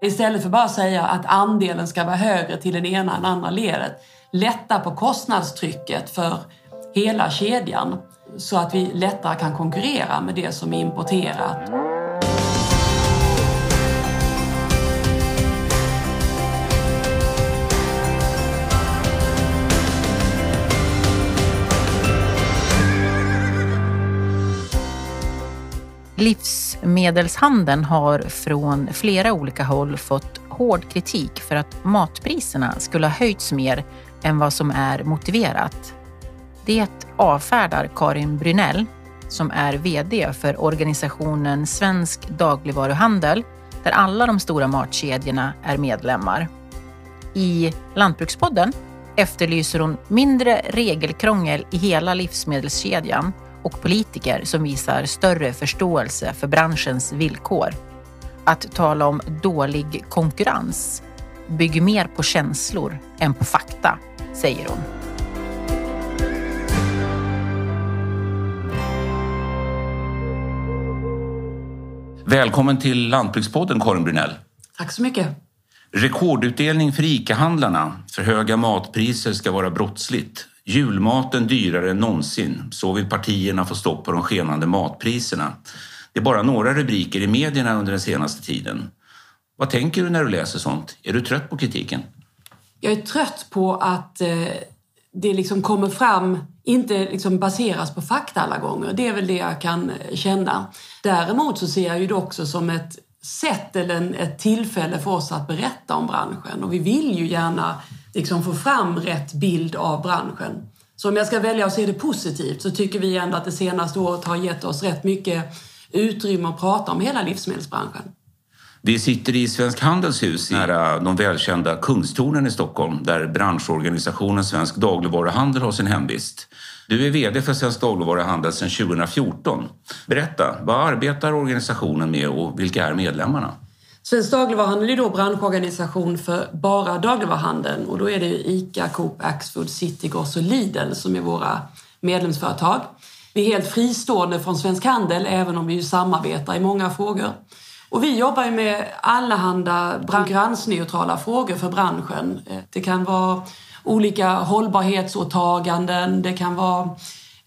Istället för bara att säga att andelen ska vara högre till den ena än andra ledet. Lätta på kostnadstrycket för hela kedjan så att vi lättare kan konkurrera med det som är importerat. Livsmedelshandeln har från flera olika håll fått hård kritik för att matpriserna skulle ha höjts mer än vad som är motiverat. Det avfärdar Karin Brynell, som är VD för organisationen Svensk dagligvaruhandel, där alla de stora matkedjorna är medlemmar. I Lantbrukspodden efterlyser hon mindre regelkrångel i hela livsmedelskedjan och politiker som visar större förståelse för branschens villkor. Att tala om dålig konkurrens bygger mer på känslor än på fakta, säger hon. Välkommen till Lantbrukspodden Karin Brunell. Tack så mycket. Rekordutdelning för ICA-handlarna. För höga matpriser ska vara brottsligt. Julmaten dyrare än någonsin. Så vill partierna få stopp på de skenande matpriserna. Det är bara några rubriker i medierna under den senaste tiden. Vad tänker du när du läser sånt? Är du trött på kritiken? Jag är trött på att eh, det liksom kommer fram, inte liksom baseras på fakta alla gånger. Det är väl det jag kan eh, känna. Däremot så ser jag ju det också som ett sätt eller ett tillfälle för oss att berätta om branschen och vi vill ju gärna liksom få fram rätt bild av branschen. Så om jag ska välja att se det positivt så tycker vi ändå att det senaste året har gett oss rätt mycket utrymme att prata om hela livsmedelsbranschen. Vi sitter i Svensk Handels hus nära de välkända Kungstornen i Stockholm där branschorganisationen Svensk dagligvaruhandel har sin hemvist. Du är VD för Svensk dagligvaruhandel sedan 2014. Berätta, vad arbetar organisationen med och vilka är medlemmarna? Svensk dagligvaruhandel är då branschorganisation för bara dagligvaruhandeln och då är det ICA, Coop, Axfood, Citygross och Lidl som är våra medlemsföretag. Vi är helt fristående från Svensk Handel även om vi ju samarbetar i många frågor. Och vi jobbar ju med allehanda konkurrensneutrala frågor för branschen. Eh, det kan vara olika hållbarhetsåtaganden, det kan vara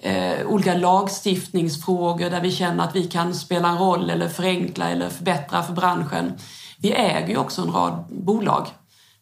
eh, olika lagstiftningsfrågor där vi känner att vi kan spela en roll eller förenkla eller förbättra för branschen. Vi äger ju också en rad bolag.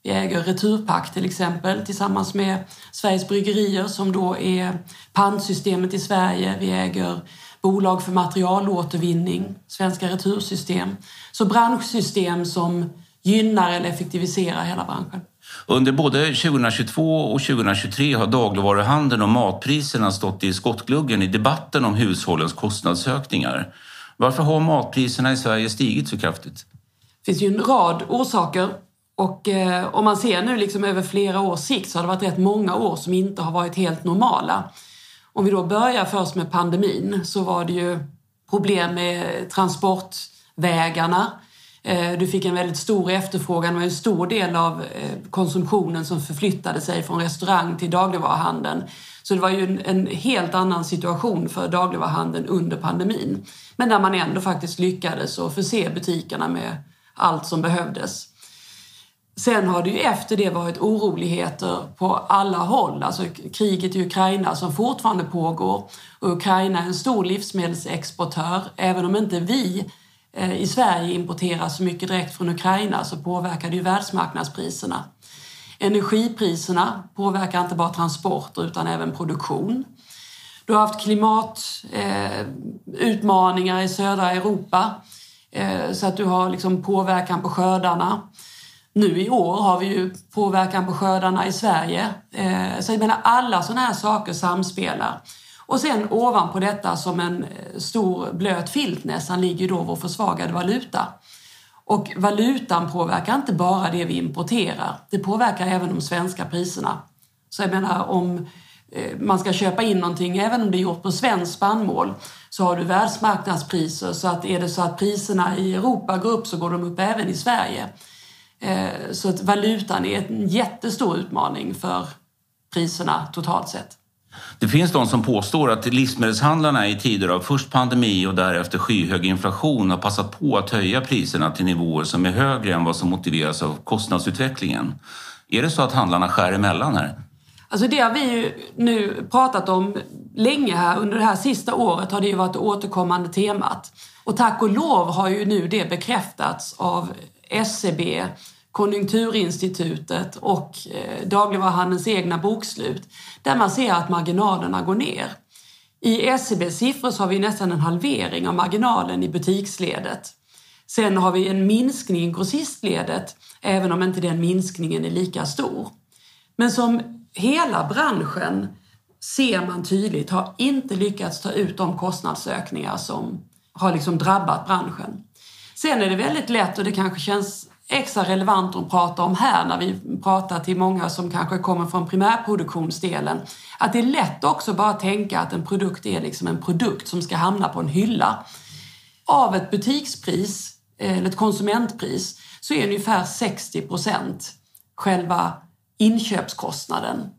Vi äger Returpack till exempel tillsammans med Sveriges Bryggerier som då är pantsystemet i Sverige. Vi äger bolag för materialåtervinning, Svenska Retursystem. Så branschsystem som gynnar eller effektiviserar hela branschen. Under både 2022 och 2023 har dagligvaruhandeln och matpriserna stått i skottgluggen i debatten om hushållens kostnadsökningar. Varför har matpriserna i Sverige stigit så kraftigt? Det finns ju en rad orsaker och eh, om man ser nu liksom över flera års sikt så har det varit rätt många år som inte har varit helt normala. Om vi då börjar först med pandemin så var det ju problem med transportvägarna. Eh, du fick en väldigt stor efterfrågan och en stor del av eh, konsumtionen som förflyttade sig från restaurang till dagligvaruhandeln. Så det var ju en, en helt annan situation för dagligvaruhandeln under pandemin. Men där man ändå faktiskt lyckades att förse butikerna med allt som behövdes. Sen har det ju efter det varit oroligheter på alla håll. Alltså kriget i Ukraina som fortfarande pågår. Och Ukraina är en stor livsmedelsexportör. Även om inte vi Eh, i Sverige importerar så mycket direkt från Ukraina så påverkar det ju världsmarknadspriserna. Energipriserna påverkar inte bara transporter utan även produktion. Du har haft klimatutmaningar eh, i södra Europa eh, så att du har liksom påverkan på skördarna. Nu i år har vi ju påverkan på skördarna i Sverige. Eh, så jag menar alla sådana här saker samspelar. Och sen ovanpå detta som en eh, stor blöt filt nästan ligger då vår försvagade valuta. Och valutan påverkar inte bara det vi importerar, det påverkar även de svenska priserna. Så jag menar om eh, man ska köpa in någonting, även om det är gjort på svensk spannmål, så har du världsmarknadspriser. Så att är det så att priserna i Europa går upp så går de upp även i Sverige. Eh, så att valutan är en jättestor utmaning för priserna totalt sett. Det finns de som påstår att livsmedelshandlarna i tider av först pandemi och därefter skyhög inflation har passat på att höja priserna till nivåer som är högre än vad som motiveras av kostnadsutvecklingen. Är det så att handlarna skär emellan här? Alltså det har vi ju nu pratat om länge här. Under det här sista året har det ju varit det återkommande temat. Och tack och lov har ju nu det bekräftats av SCB, Konjunkturinstitutet och eh, dagligvaruhandelns egna bokslut där man ser att marginalerna går ner. I SCBs siffror så har vi nästan en halvering av marginalen i butiksledet. Sen har vi en minskning i grossistledet, även om inte den minskningen är lika stor. Men som hela branschen ser man tydligt har inte lyckats ta ut de kostnadsökningar som har liksom drabbat branschen. Sen är det väldigt lätt och det kanske känns extra relevant att prata om här när vi pratar till många som kanske kommer från primärproduktionsdelen. Att det är lätt också bara tänka att en produkt är liksom en produkt som ska hamna på en hylla. Av ett butikspris, eh, eller ett konsumentpris, så är ungefär 60 procent själva inköpskostnaden.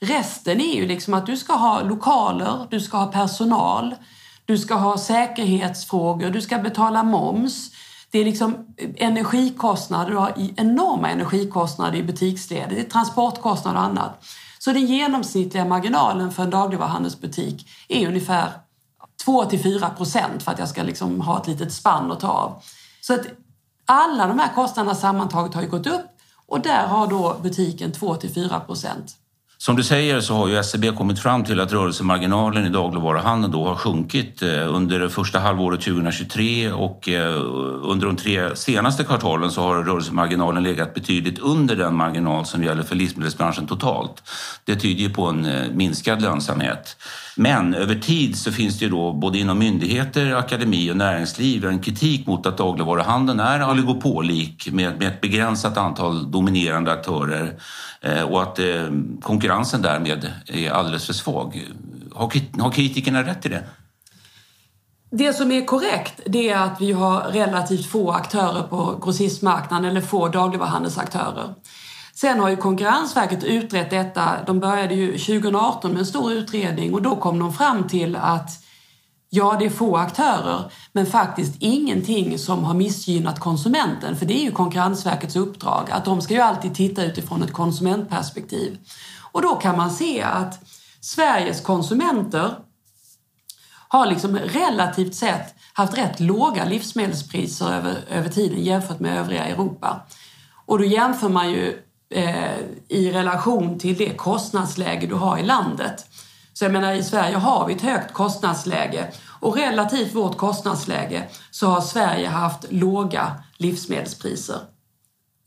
Resten är ju liksom att du ska ha lokaler, du ska ha personal, du ska ha säkerhetsfrågor, du ska betala moms. Det är liksom energikostnader, du har enorma energikostnader i butiksledet, det är transportkostnader och annat. Så den genomsnittliga marginalen för en dagligvaruhandelsbutik är ungefär 2 till 4 procent för att jag ska liksom ha ett litet spann att ta av. Så att alla de här kostnaderna sammantaget har ju gått upp och där har då butiken 2 till 4 procent. Som du säger så har ju SCB kommit fram till att rörelsemarginalen i dagligvaruhandeln då har sjunkit eh, under det första halvåret 2023 och eh, under de tre senaste kvartalen så har rörelsemarginalen legat betydligt under den marginal som gäller för livsmedelsbranschen totalt. Det tyder ju på en eh, minskad lönsamhet. Men över tid så finns det ju då både inom myndigheter, akademi och näringsliv en kritik mot att dagligvaruhandeln är oligopolik med, med ett begränsat antal dominerande aktörer och att eh, konkurrensen därmed är alldeles för svag. Har, har kritikerna rätt i det? Det som är korrekt det är att vi har relativt få aktörer på grossistmarknaden eller få dagligvaruhandelsaktörer. Sen har ju Konkurrensverket utrett detta. De började ju 2018 med en stor utredning och då kom de fram till att ja, det är få aktörer, men faktiskt ingenting som har missgynnat konsumenten. För det är ju Konkurrensverkets uppdrag, att de ska ju alltid titta utifrån ett konsumentperspektiv. Och då kan man se att Sveriges konsumenter har liksom relativt sett haft rätt låga livsmedelspriser över, över tiden jämfört med övriga Europa. Och då jämför man ju eh, i relation till det kostnadsläge du har i landet. Så jag menar i Sverige har vi ett högt kostnadsläge och relativt vårt kostnadsläge så har Sverige haft låga livsmedelspriser.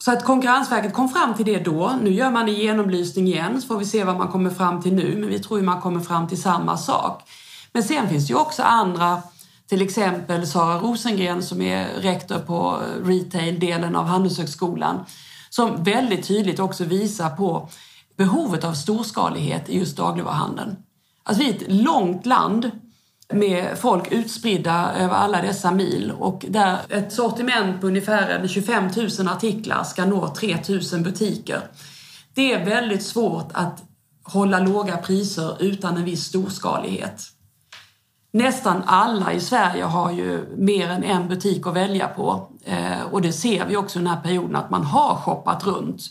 Så att Konkurrensverket kom fram till det då. Nu gör man en genomlysning igen så får vi se vad man kommer fram till nu men vi tror ju man kommer fram till samma sak. Men sen finns det ju också andra till exempel Sara Rosengren som är rektor på retail-delen av Handelshögskolan som väldigt tydligt också visar på behovet av storskalighet i just dagligvaruhandeln. Alltså vi är ett långt land med folk utspridda över alla dessa mil och där ett sortiment på ungefär 25 000 artiklar ska nå 3 000 butiker. Det är väldigt svårt att hålla låga priser utan en viss storskalighet. Nästan alla i Sverige har ju mer än en butik att välja på eh, och det ser vi också i den här perioden att man har shoppat runt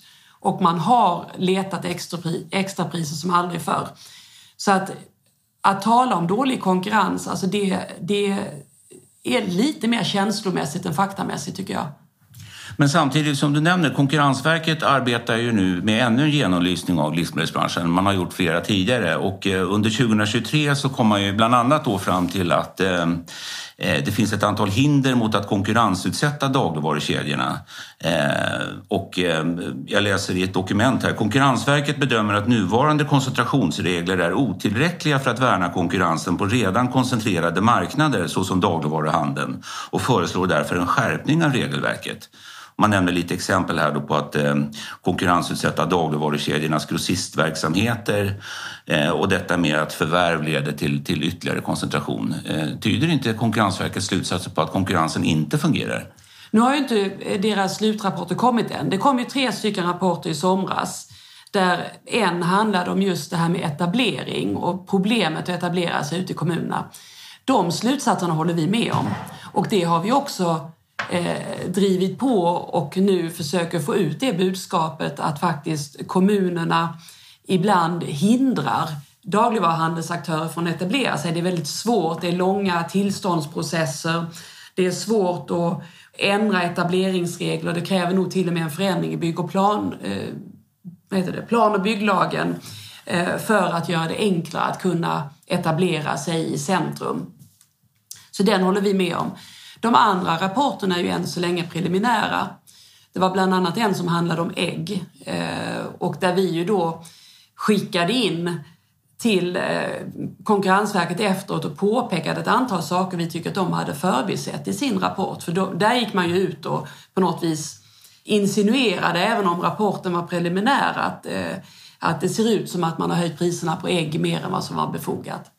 och man har letat extrapri extrapriser som aldrig förr. Så att, att tala om dålig konkurrens, alltså det, det är lite mer känslomässigt än faktamässigt tycker jag. Men samtidigt som du nämner, Konkurrensverket arbetar ju nu med ännu en genomlysning av livsmedelsbranschen. Man har gjort flera tidigare och eh, under 2023 så kom man ju bland annat då fram till att eh, Eh, det finns ett antal hinder mot att konkurrensutsätta dagligvarukedjorna. Eh, och eh, jag läser i ett dokument här. Konkurrensverket bedömer att nuvarande koncentrationsregler är otillräckliga för att värna konkurrensen på redan koncentrerade marknader såsom dagligvaruhandeln och föreslår därför en skärpning av regelverket. Man nämner lite exempel här då på att eh, konkurrensutsätta dagligvarukedjornas grossistverksamheter eh, och detta med att förvärv leder till, till ytterligare koncentration. Eh, tyder inte Konkurrensverkets slutsatser på att konkurrensen inte fungerar? Nu har ju inte eh, deras slutrapporter kommit än. Det kom ju tre stycken rapporter i somras Där en handlade om just det här med etablering och problemet att etablera sig ute i kommunerna. De slutsatserna håller vi med om. Och det har vi också eh, drivit på och nu försöker få ut det budskapet att faktiskt kommunerna ibland hindrar dagligvaruhandelsaktörer från att etablera sig. Det är väldigt svårt, det är långa tillståndsprocesser, det är svårt att ändra etableringsregler, det kräver nog till och med en förändring i bygg och plan, eh, vad heter det, plan och bygglagen eh, för att göra det enklare att kunna etablera sig i centrum. Så den håller vi med om. De andra rapporterna är ju än så länge preliminära. Det var bland annat en som handlade om ägg eh, och där vi ju då skickade in till eh, Konkurrensverket efteråt och påpekade ett antal saker vi tycker att de hade förbisett i sin rapport. För då, där gick man ju ut och på något vis insinuerade, även om rapporten var preliminär, att, eh, att det ser ut som att man har höjt priserna på ägg mer än vad som var befogat.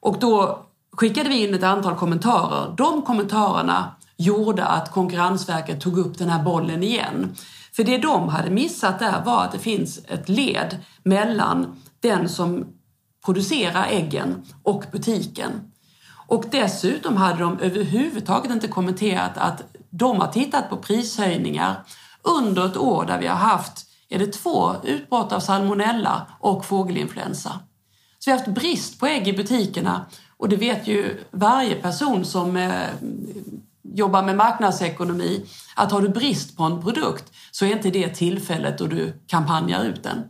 Och då skickade vi in ett antal kommentarer. De kommentarerna gjorde att Konkurrensverket tog upp den här bollen igen. För det de hade missat där var att det finns ett led mellan den som producerar äggen och butiken. Och dessutom hade de överhuvudtaget inte kommenterat att de har tittat på prishöjningar under ett år där vi har haft är det två utbrott av salmonella och fågelinfluensa. Så vi har haft brist på ägg i butikerna och det vet ju varje person som eh, jobbar med marknadsekonomi att har du brist på en produkt så är inte det tillfället då du kampanjar ut den.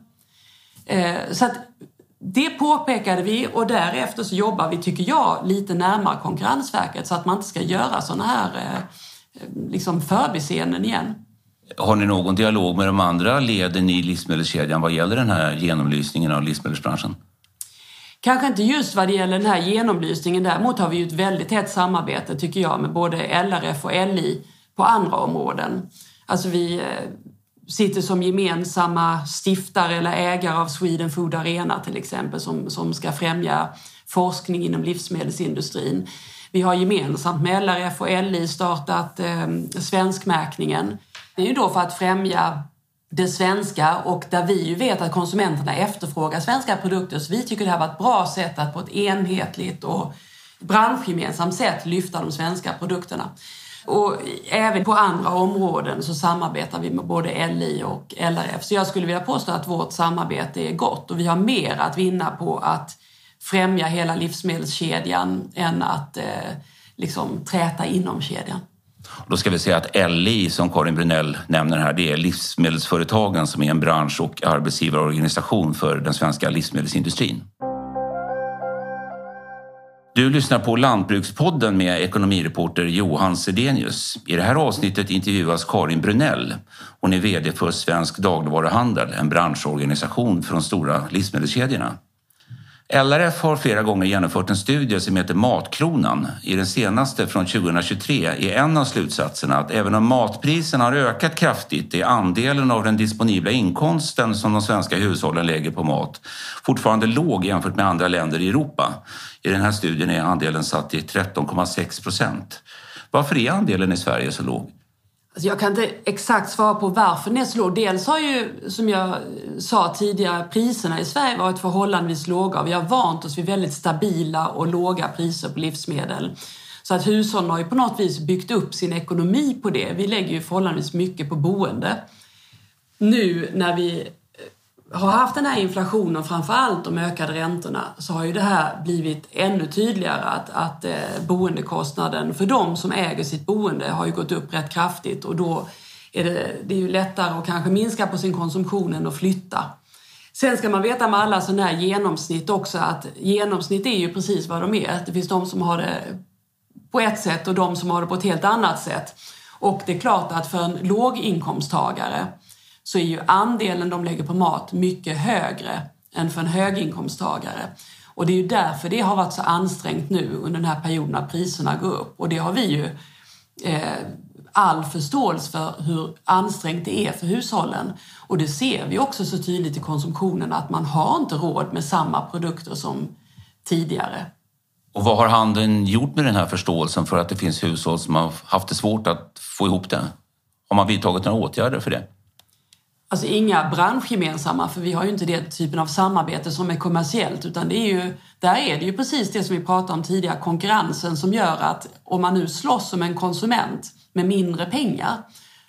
Eh, så att det påpekade vi och därefter så jobbar vi, tycker jag, lite närmare Konkurrensverket så att man inte ska göra sådana här eh, liksom förbiseenden igen. Har ni någon dialog med de andra leden i livsmedelskedjan vad gäller den här genomlysningen av livsmedelsbranschen? Kanske inte just vad det gäller den här genomlysningen. Däremot har vi ju ett väldigt tätt samarbete, tycker jag, med både LRF och LI på andra områden. Alltså vi eh, sitter som gemensamma stiftare eller ägare av Sweden Food Arena till exempel som, som ska främja forskning inom livsmedelsindustrin. Vi har gemensamt med LRF och LI startat eh, svenskmärkningen. Det är ju då för att främja det svenska och där vi ju vet att konsumenterna efterfrågar svenska produkter. Så vi tycker det här var ett bra sätt att på ett enhetligt och branschgemensamt sätt lyfta de svenska produkterna. Och även på andra områden så samarbetar vi med både LI och LRF. Så jag skulle vilja påstå att vårt samarbete är gott och vi har mer att vinna på att främja hela livsmedelskedjan än att eh, liksom träta inom kedjan. Då ska vi säga att LI, som Karin Brunell nämner här, det är Livsmedelsföretagen som är en bransch och arbetsgivarorganisation för den svenska livsmedelsindustrin. Du lyssnar på Lantbrukspodden med ekonomireporter Johan Sedenius. I det här avsnittet intervjuas Karin Brunell. Hon är VD för Svensk dagligvaruhandel, en branschorganisation för de stora livsmedelskedjorna. LRF har flera gånger genomfört en studie som heter Matkronan. I den senaste från 2023 är en av slutsatserna att även om matpriserna har ökat kraftigt är andelen av den disponibla inkomsten som de svenska hushållen lägger på mat fortfarande låg jämfört med andra länder i Europa. I den här studien är andelen satt till 13,6 procent. Varför är andelen i Sverige så låg? Alltså jag kan inte exakt svara på varför den är så låg. Dels har ju, som jag sa tidigare, priserna i Sverige varit förhållandevis låga. Vi har vant oss vid väldigt stabila och låga priser på livsmedel. Så att hushållen har ju på något vis byggt upp sin ekonomi på det. Vi lägger ju förhållandevis mycket på boende. Nu när vi har haft den här inflationen, framför allt de ökade räntorna, så har ju det här blivit ännu tydligare att, att eh, boendekostnaden för de som äger sitt boende har ju gått upp rätt kraftigt och då är det, det är ju lättare att kanske minska på sin konsumtion än att flytta. Sen ska man veta med alla sådana här genomsnitt också att genomsnitt är ju precis vad de är. Det finns de som har det på ett sätt och de som har det på ett helt annat sätt. Och det är klart att för en låginkomsttagare så är ju andelen de lägger på mat mycket högre än för en höginkomsttagare. Och det är ju därför det har varit så ansträngt nu under den här perioden när priserna går upp. Och det har vi ju eh, all förståelse för hur ansträngt det är för hushållen. Och det ser vi också så tydligt i konsumtionen att man har inte råd med samma produkter som tidigare. Och vad har handeln gjort med den här förståelsen för att det finns hushåll som har haft det svårt att få ihop det? Har man vidtagit några åtgärder för det? Alltså inga branschgemensamma, för vi har ju inte den typen av samarbete som är kommersiellt utan det är ju, där är det ju precis det som vi pratade om tidigare, konkurrensen som gör att om man nu slåss som en konsument med mindre pengar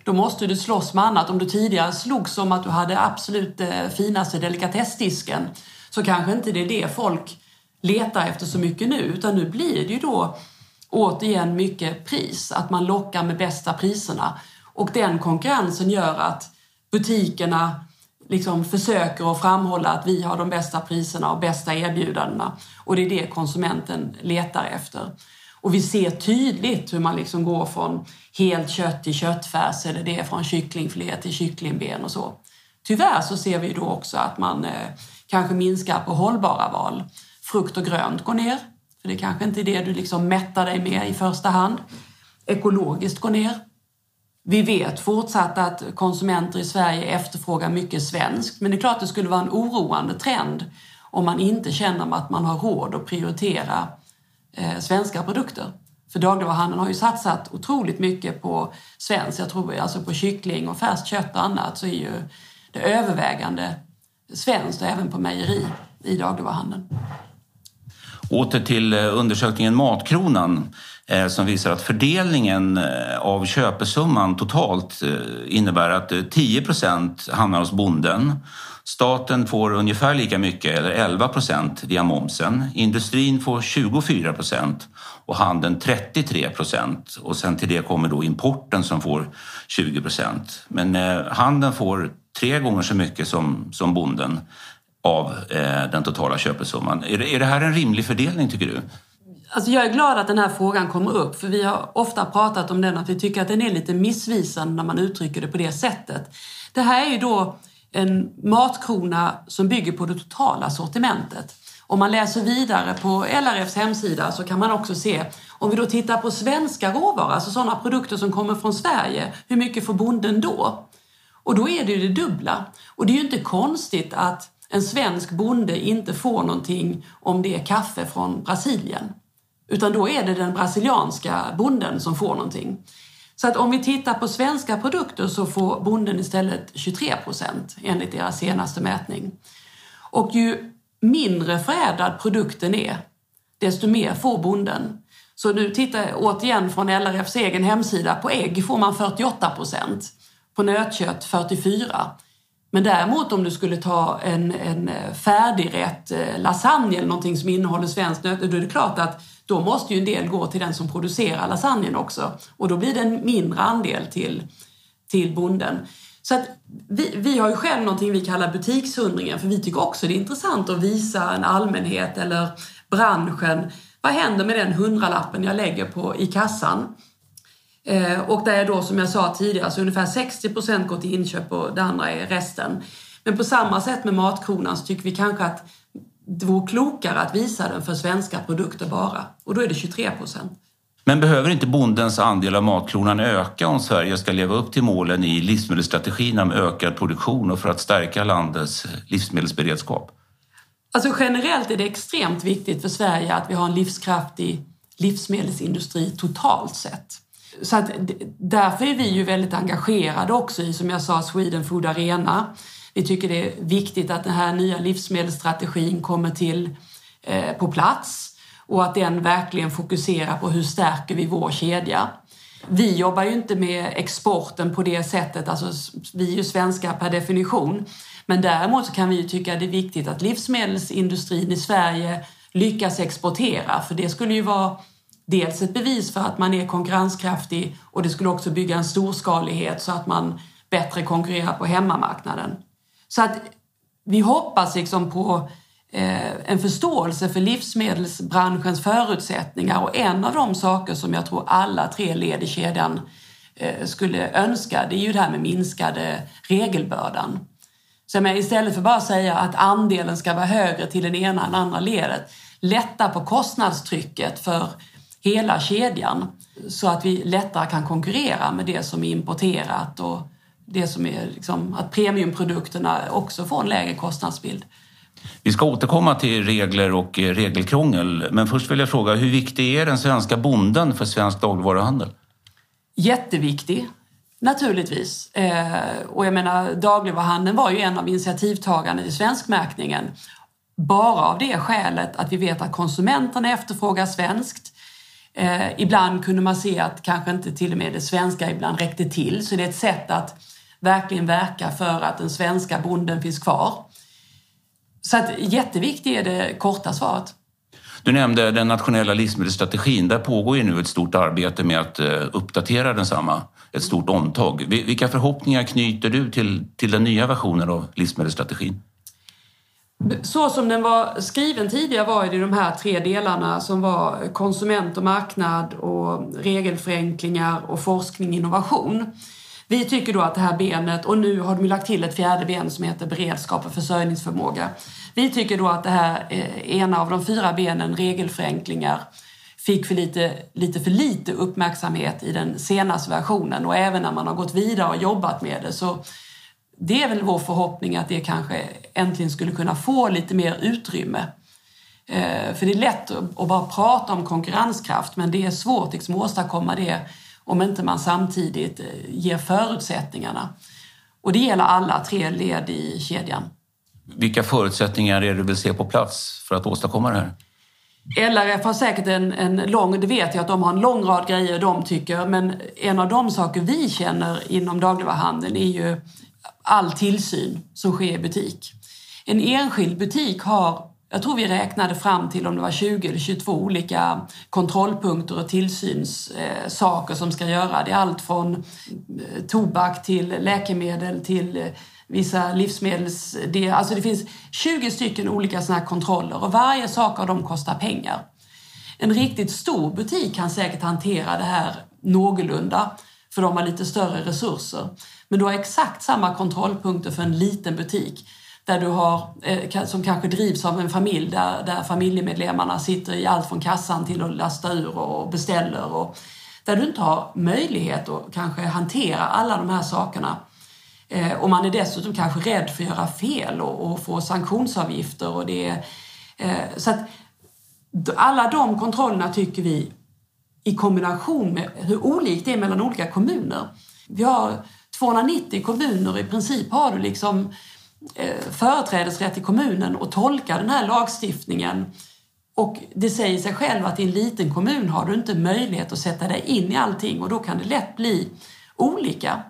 då måste du slåss med annat. Om du tidigare slogs om att du hade absolut eh, finaste delikatessdisken så kanske inte det är det folk letar efter så mycket nu utan nu blir det ju då återigen mycket pris, att man lockar med bästa priserna. Och den konkurrensen gör att butikerna liksom försöker att framhålla att vi har de bästa priserna och bästa erbjudandena. Och det är det konsumenten letar efter. Och vi ser tydligt hur man liksom går från helt kött till köttfärs eller det är från kycklingfilé till kycklingben och så. Tyvärr så ser vi då också att man eh, kanske minskar på hållbara val. Frukt och grönt går ner, för det kanske inte är det du liksom mättar dig med i första hand. Ekologiskt går ner. Vi vet fortsatt att konsumenter i Sverige efterfrågar mycket svenskt, men det är klart det skulle vara en oroande trend om man inte känner att man har råd att prioritera eh, svenska produkter. För dagligvaruhandeln har ju satsat otroligt mycket på svenskt. Jag tror alltså på kyckling och färskt kött och annat så är ju det övervägande svenskt och även på mejeri i dagligvaruhandeln. Åter till eh, undersökningen Matkronan Eh, som visar att fördelningen eh, av köpesumman totalt eh, innebär att 10 procent hamnar hos bonden. Staten får ungefär lika mycket, eller 11 procent, via momsen. Industrin får 24 procent och handeln 33 procent. Och sen till det kommer då importen som får 20 procent. Men handeln får tre gånger så mycket som, som bonden av eh, den totala köpesumman. Är det, är det här en rimlig fördelning tycker du? Alltså jag är glad att den här frågan kommer upp för vi har ofta pratat om den att vi tycker att den är lite missvisande när man uttrycker det på det sättet. Det här är ju då en matkrona som bygger på det totala sortimentet. Om man läser vidare på LRFs hemsida så kan man också se, om vi då tittar på svenska råvaror, alltså sådana produkter som kommer från Sverige, hur mycket får bonden då? Och då är det ju det dubbla. Och det är ju inte konstigt att en svensk bonde inte får någonting om det är kaffe från Brasilien. Utan då är det den brasilianska bonden som får någonting. Så att om vi tittar på svenska produkter så får bonden istället 23 procent enligt deras senaste mätning. Och ju mindre förädlad produkten är, desto mer får bonden. Så nu tittar jag återigen från LRFs egen hemsida. På ägg får man 48 procent, på nötkött 44 men däremot om du skulle ta en, en eh, färdigrätt eh, lasagne eller någonting som innehåller svenskt nöt, då är det klart att då måste ju en del gå till den som producerar lasagnen också. Och då blir det en mindre andel till, till bonden. Så att vi, vi har ju själv någonting vi kallar butikshundringen för vi tycker också det är intressant att visa en allmänhet eller branschen vad händer med den hundralappen jag lägger på i kassan? Eh, och där är då som jag sa tidigare, så ungefär 60 procent går till inköp och det andra är resten. Men på samma sätt med matkronan så tycker vi kanske att det vore klokare att visa den för svenska produkter bara. Och då är det 23 procent. Men behöver inte bondens andel av matkronan öka om Sverige ska leva upp till målen i livsmedelsstrategin om ökad produktion och för att stärka landets livsmedelsberedskap? Alltså generellt är det extremt viktigt för Sverige att vi har en livskraftig livsmedelsindustri totalt sett. Så att därför är vi ju väldigt engagerade också i, som jag sa, Sweden Food Arena. Vi tycker det är viktigt att den här nya livsmedelsstrategin kommer till eh, på plats och att den verkligen fokuserar på hur stärker vi vår kedja. Vi jobbar ju inte med exporten på det sättet, alltså vi är ju svenska per definition. Men däremot så kan vi ju tycka det är viktigt att livsmedelsindustrin i Sverige lyckas exportera, för det skulle ju vara dels ett bevis för att man är konkurrenskraftig och det skulle också bygga en storskalighet så att man bättre konkurrerar på hemmamarknaden. Så att vi hoppas liksom på eh, en förståelse för livsmedelsbranschens förutsättningar och en av de saker som jag tror alla tre led i kedjan eh, skulle önska det är ju det här med minskade regelbördan. Så men istället för bara att säga att andelen ska vara högre till den ena än andra ledet, lätta på kostnadstrycket för hela kedjan så att vi lättare kan konkurrera med det som är importerat och det som är liksom, att premiumprodukterna också får en lägre kostnadsbild. Vi ska återkomma till regler och eh, regelkrångel, men först vill jag fråga hur viktig är den svenska bonden för svensk dagligvaruhandel? Jätteviktig. Naturligtvis. Eh, och jag menar, dagligvaruhandeln var ju en av initiativtagarna i svenskmärkningen. Bara av det skälet att vi vet att konsumenterna efterfrågar svenskt. Eh, ibland kunde man se att kanske inte till och med det svenska ibland räckte till. Så det är ett sätt att verkligen verka för att den svenska bonden finns kvar. Så att jätteviktigt är det korta svaret. Du nämnde den nationella livsmedelsstrategin. Där pågår ju nu ett stort arbete med att eh, uppdatera densamma. Ett stort omtag. Vilka förhoppningar knyter du till, till den nya versionen av livsmedelsstrategin? Så som den var skriven tidigare var det de här tre delarna som var konsument och marknad och regelförenklingar och forskning och innovation. Vi tycker då att det här benet, och nu har de lagt till ett fjärde ben som heter beredskap och försörjningsförmåga. Vi tycker då att det här eh, ena av de fyra benen, regelförenklingar, fick för lite, lite för lite uppmärksamhet i den senaste versionen och även när man har gått vidare och jobbat med det så det är väl vår förhoppning att det kanske äntligen skulle kunna få lite mer utrymme. Eh, för det är lätt att bara prata om konkurrenskraft men det är svårt liksom att åstadkomma det om inte man samtidigt eh, ger förutsättningarna. Och det gäller alla tre led i kedjan. Vilka förutsättningar är det du vill se på plats för att åstadkomma det här? LRF har säkert en, en lång, det vet jag att de har en lång rad grejer de tycker, men en av de saker vi känner inom dagligvaruhandeln är ju all tillsyn som sker i butik. En enskild butik har, jag tror vi räknade fram till om det var 20 eller 22 olika kontrollpunkter och tillsynssaker eh, som ska göra. Det är allt från eh, tobak till läkemedel till eh, vissa livsmedels... Det, alltså det finns 20 stycken olika såna kontroller och varje sak av dem kostar pengar. En riktigt stor butik kan säkert hantera det här någorlunda för de har lite större resurser. Men du har exakt samma kontrollpunkter för en liten butik där du har, eh, som kanske drivs av en familj där, där familjemedlemmarna sitter i allt från kassan till att lasta ur och beställer och där du inte har möjlighet att kanske hantera alla de här sakerna. Eh, och man är dessutom kanske rädd för att göra fel och, och få sanktionsavgifter. Och det, eh, så att alla de kontrollerna tycker vi i kombination med hur olikt det är mellan olika kommuner. Vi har 290 kommuner, i princip har du liksom eh, företrädesrätt i kommunen och tolka den här lagstiftningen. Och det säger sig själv att i en liten kommun har du inte möjlighet att sätta dig in i allting och då kan det lätt bli olika.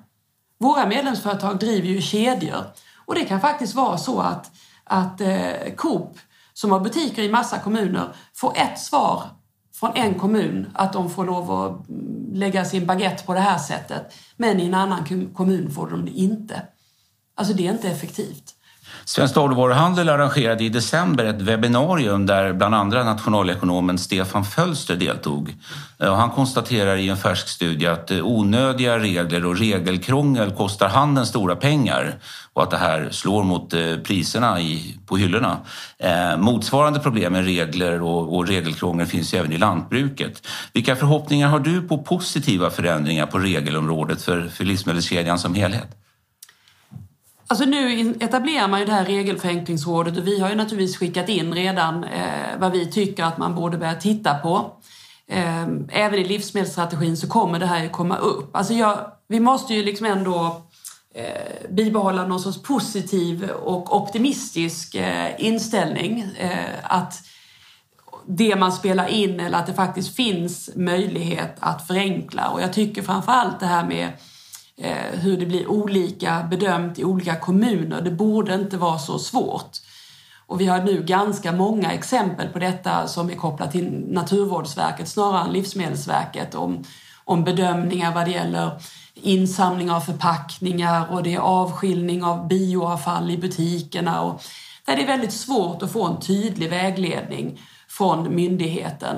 Våra medlemsföretag driver ju kedjor och det kan faktiskt vara så att, att eh, Coop som har butiker i massa kommuner får ett svar från en kommun att de får lov att lägga sin baguette på det här sättet. Men i en annan kommun får de det inte. Alltså det är inte effektivt. Svensk dagligvaruhandel arrangerade i december ett webbinarium där bland andra nationalekonomen Stefan Fölster deltog. Han konstaterar i en färsk studie att eh, onödiga regler och regelkrångel kostar handeln stora pengar och att det här slår mot eh, priserna priserna på hyllorna. Eh, motsvarande problem med regler och regelkrångel finns ju även i lantbruket. Vilka förhoppningar har du på positiva förändringar på regelområdet för, för livsmedelskedjan som helhet? Alltså nu etablerar man ju det här regelförenklingsrådet och vi har ju naturligtvis skickat in redan eh, vad vi tycker att man borde börja titta på. Eh, även i livsmedelsstrategin så kommer det här ju komma upp. Alltså jag, vi måste ju liksom ändå eh, bibehålla någon sorts positiv och optimistisk eh, inställning. Eh, att det man spelar in eller att det faktiskt finns möjlighet att förenkla. Och jag tycker framförallt det här med eh, hur det blir olika bedömt i olika kommuner. Det borde inte vara så svårt. Och vi har nu ganska många exempel på detta som är kopplat till Naturvårdsverket snarare än Livsmedelsverket om, om bedömningar vad det gäller insamling av förpackningar och det är avskiljning av bioavfall i butikerna. Och där det är väldigt svårt att få en tydlig vägledning från myndigheten.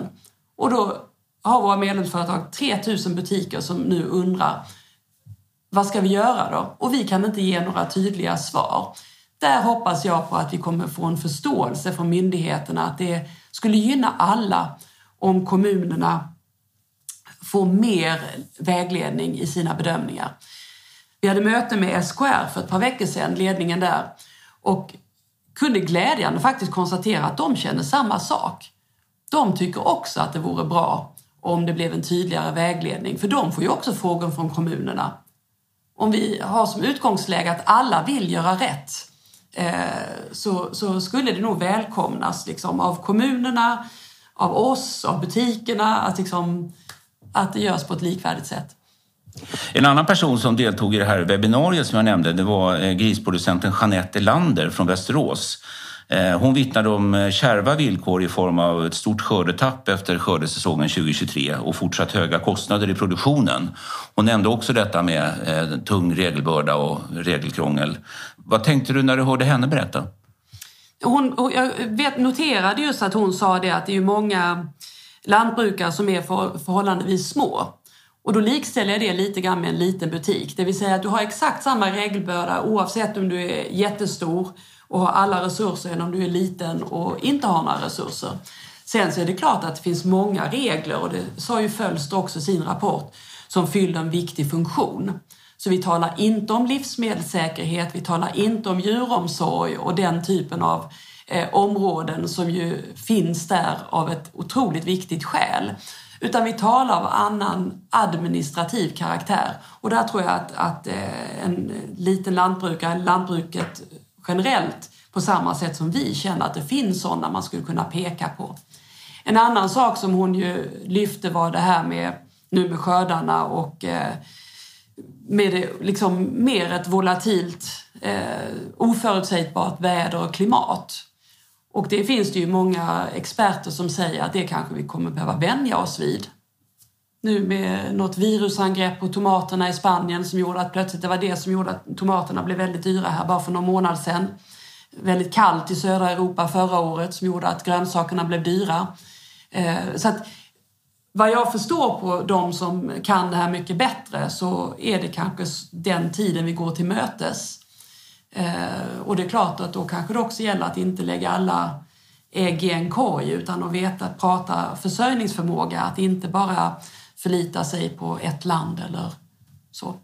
Och då har våra medlemsföretag 3000 butiker som nu undrar vad ska vi göra då? Och vi kan inte ge några tydliga svar. Där hoppas jag på att vi kommer få en förståelse från myndigheterna att det skulle gynna alla om kommunerna får mer vägledning i sina bedömningar. Vi hade möte med SKR för ett par veckor sedan, ledningen där, och kunde glädjande faktiskt konstatera att de känner samma sak. De tycker också att det vore bra om det blev en tydligare vägledning, för de får ju också frågor från kommunerna. om vi har som utgångsläge att alla vill göra rätt eh, så, så skulle det nog välkomnas liksom, av kommunerna, av oss, av butikerna, att, liksom, att det görs på ett likvärdigt sätt. En annan person som deltog i det här webbinariet som jag nämnde det var eh, grisproducenten Jeanette Elander från Västerås. Eh, hon vittnade om eh, kärva villkor i form av ett stort skördetapp efter skördesäsongen 2023 och fortsatt höga kostnader i produktionen. Hon nämnde också detta med tung regelbörda och regelkrångel. Vad tänkte du när du hörde henne berätta? Hon, jag vet, noterade just att hon sa det att det är många lantbrukare som är förhållandevis små. Och då likställer jag det lite grann med en liten butik. Det vill säga att du har exakt samma regelbörda oavsett om du är jättestor och har alla resurser än om du är liten och inte har några resurser. Sen så är det klart att det finns många regler och det sa ju Fölster också i sin rapport som fyller en viktig funktion. Så vi talar inte om livsmedelssäkerhet, vi talar inte om djuromsorg och den typen av eh, områden som ju finns där av ett otroligt viktigt skäl. Utan vi talar av annan administrativ karaktär. Och där tror jag att, att eh, en liten lantbrukare, lantbruket generellt, på samma sätt som vi känner att det finns sådana man skulle kunna peka på. En annan sak som hon ju lyfte var det här med nu med skördarna och eh, med det, liksom mer ett volatilt, eh, oförutsägbart väder och klimat. Och det finns det ju många experter som säger att det kanske vi kommer behöva vänja oss vid. Nu med något virusangrepp på tomaterna i Spanien som gjorde att plötsligt det var det som gjorde att tomaterna blev väldigt dyra här bara för någon månad sedan. Väldigt kallt i södra Europa förra året som gjorde att grönsakerna blev dyra. Eh, så att vad jag förstår på de som kan det här mycket bättre så är det kanske den tiden vi går till mötes. Eh, och det är klart att då kanske det också gäller att inte lägga alla ägg i en korg utan att veta, prata försörjningsförmåga, att inte bara förlita sig på ett land eller så.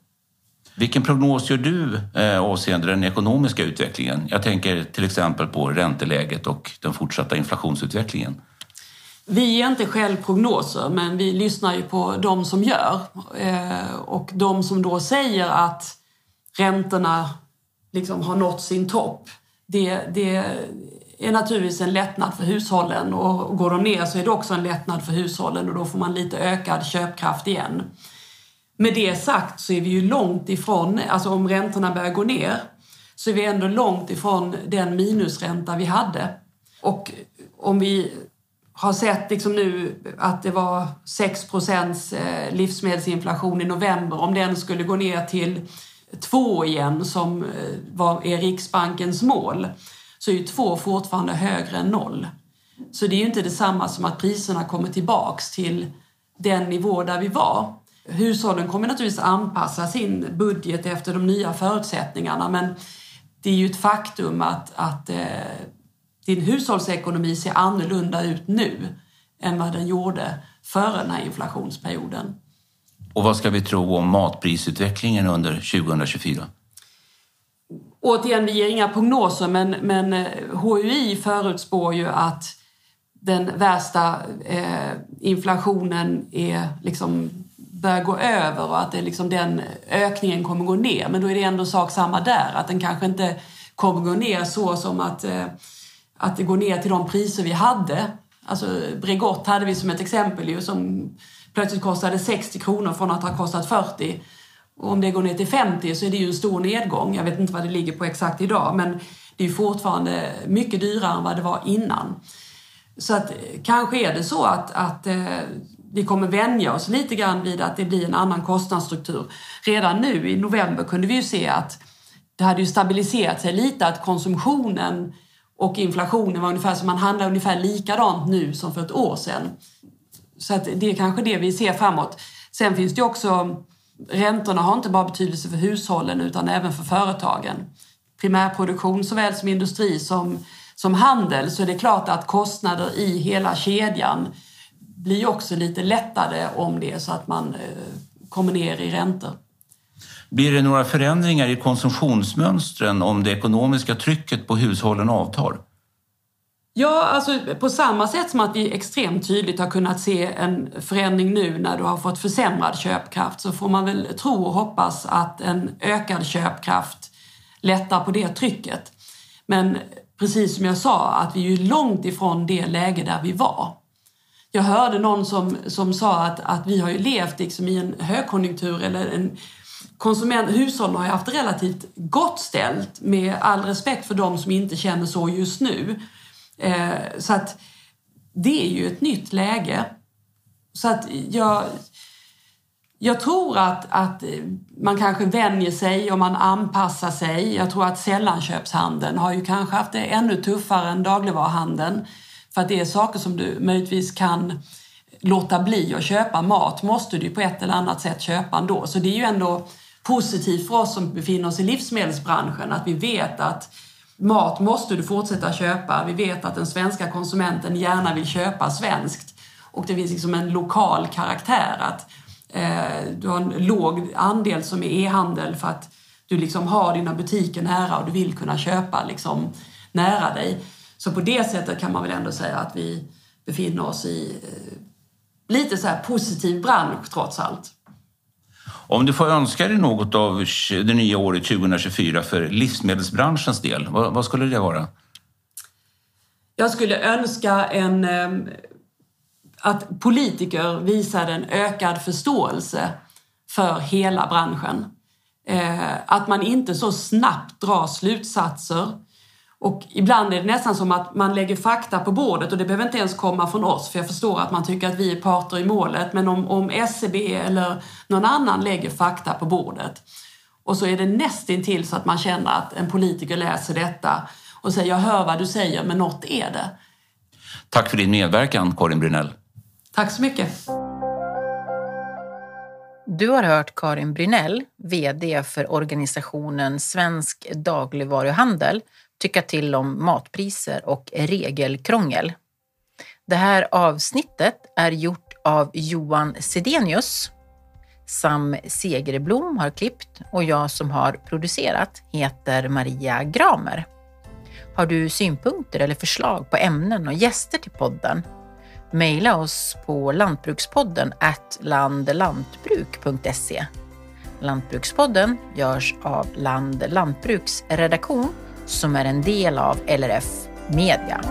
Vilken prognos gör du eh, avseende den ekonomiska utvecklingen? Jag tänker till exempel på ränteläget och den fortsatta inflationsutvecklingen. Vi ger inte själv prognoser, men vi lyssnar ju på de som gör. Eh, och de som då säger att räntorna liksom har nått sin topp. Det, det är naturligtvis en lättnad för hushållen och går de ner så är det också en lättnad för hushållen och då får man lite ökad köpkraft igen. Med det sagt så är vi ju långt ifrån, alltså om räntorna börjar gå ner, så är vi ändå långt ifrån den minusränta vi hade. Och om vi har sett liksom nu att det var 6 eh, livsmedelsinflation i november, om den skulle gå ner till två igen som eh, var, är Riksbankens mål så är ju två fortfarande högre än noll. Så det är ju inte detsamma som att priserna kommer tillbaks till den nivå där vi var. Hushållen kommer naturligtvis anpassa sin budget efter de nya förutsättningarna men det är ju ett faktum att, att eh, din hushållsekonomi ser annorlunda ut nu än vad den gjorde före den här inflationsperioden. Och vad ska vi tro om matprisutvecklingen under 2024? Återigen, vi ger inga prognoser men, men eh, HUI förutspår ju att den värsta eh, inflationen är liksom börjar gå över och att det liksom den ökningen kommer gå ner. Men då är det ändå sak samma där, att den kanske inte kommer gå ner så som att, eh, att det går ner till de priser vi hade. Alltså Bregott hade vi som ett exempel ju som plötsligt kostade 60 kronor från att ha kostat 40. Och om det går ner till 50 så är det ju en stor nedgång. Jag vet inte vad det ligger på exakt idag men det är fortfarande mycket dyrare än vad det var innan. Så att kanske är det så att, att eh, vi kommer vänja oss lite grann vid att det blir en annan kostnadsstruktur. Redan nu i november kunde vi ju se att det hade ju stabiliserat sig lite, att konsumtionen och inflationen var ungefär som man handlar ungefär likadant nu som för ett år sedan. Så att det är kanske det vi ser framåt. Sen finns det också, räntorna har inte bara betydelse för hushållen utan även för företagen. Primärproduktion såväl som industri som, som handel så är det klart att kostnader i hela kedjan blir också lite lättare om det är så att man eh, kommer ner i räntor. Blir det några förändringar i konsumtionsmönstren om det ekonomiska trycket på hushållen avtar? Ja, alltså på samma sätt som att vi extremt tydligt har kunnat se en förändring nu när du har fått försämrad köpkraft så får man väl tro och hoppas att en ökad köpkraft lättar på det trycket. Men precis som jag sa, att vi är ju långt ifrån det läge där vi var. Jag hörde någon som, som sa att, att vi har ju levt liksom i en högkonjunktur eller en konsument, hushållen har ju haft relativt gott ställt med all respekt för de som inte känner så just nu. Eh, så att det är ju ett nytt läge. Så att jag, jag tror att, att man kanske vänjer sig och man anpassar sig. Jag tror att sällanköpshandeln har ju kanske haft det ännu tuffare än dagligvaruhandeln. För att det är saker som du möjligtvis kan låta bli att köpa. Mat måste du på ett eller annat sätt köpa ändå. Så det är ju ändå positivt för oss som befinner oss i livsmedelsbranschen att vi vet att mat måste du fortsätta köpa. Vi vet att den svenska konsumenten gärna vill köpa svenskt och det finns liksom en lokal karaktär. att eh, Du har en låg andel som är e-handel för att du liksom har dina butiker nära och du vill kunna köpa liksom nära dig. Så på det sättet kan man väl ändå säga att vi befinner oss i eh, lite så här positiv bransch trots allt. Om du får önska dig något av det nya året 2024 för livsmedelsbranschens del, vad, vad skulle det vara? Jag skulle önska en, ehm, att politiker visade en ökad förståelse för hela branschen. Eh, att man inte så snabbt drar slutsatser och ibland är det nästan som att man lägger fakta på bordet och det behöver inte ens komma från oss för jag förstår att man tycker att vi är parter i målet men om, om SCB eller någon annan lägger fakta på bordet och så är det nästintill så att man känner att en politiker läser detta och säger jag hör vad du säger men något är det. Tack för din medverkan Karin Brynell. Tack så mycket. Du har hört Karin Brynell, VD för organisationen Svensk dagligvaruhandel tycka till om matpriser och regelkrångel. Det här avsnittet är gjort av Johan Sedenius. Sam Segerblom har klippt och jag som har producerat heter Maria Gramer. Har du synpunkter eller förslag på ämnen och gäster till podden? Maila oss på lantbrukspodden landlantbruk.se. Lantbrukspodden görs av Land Lantbruks redaktion som är en del av LRF Media.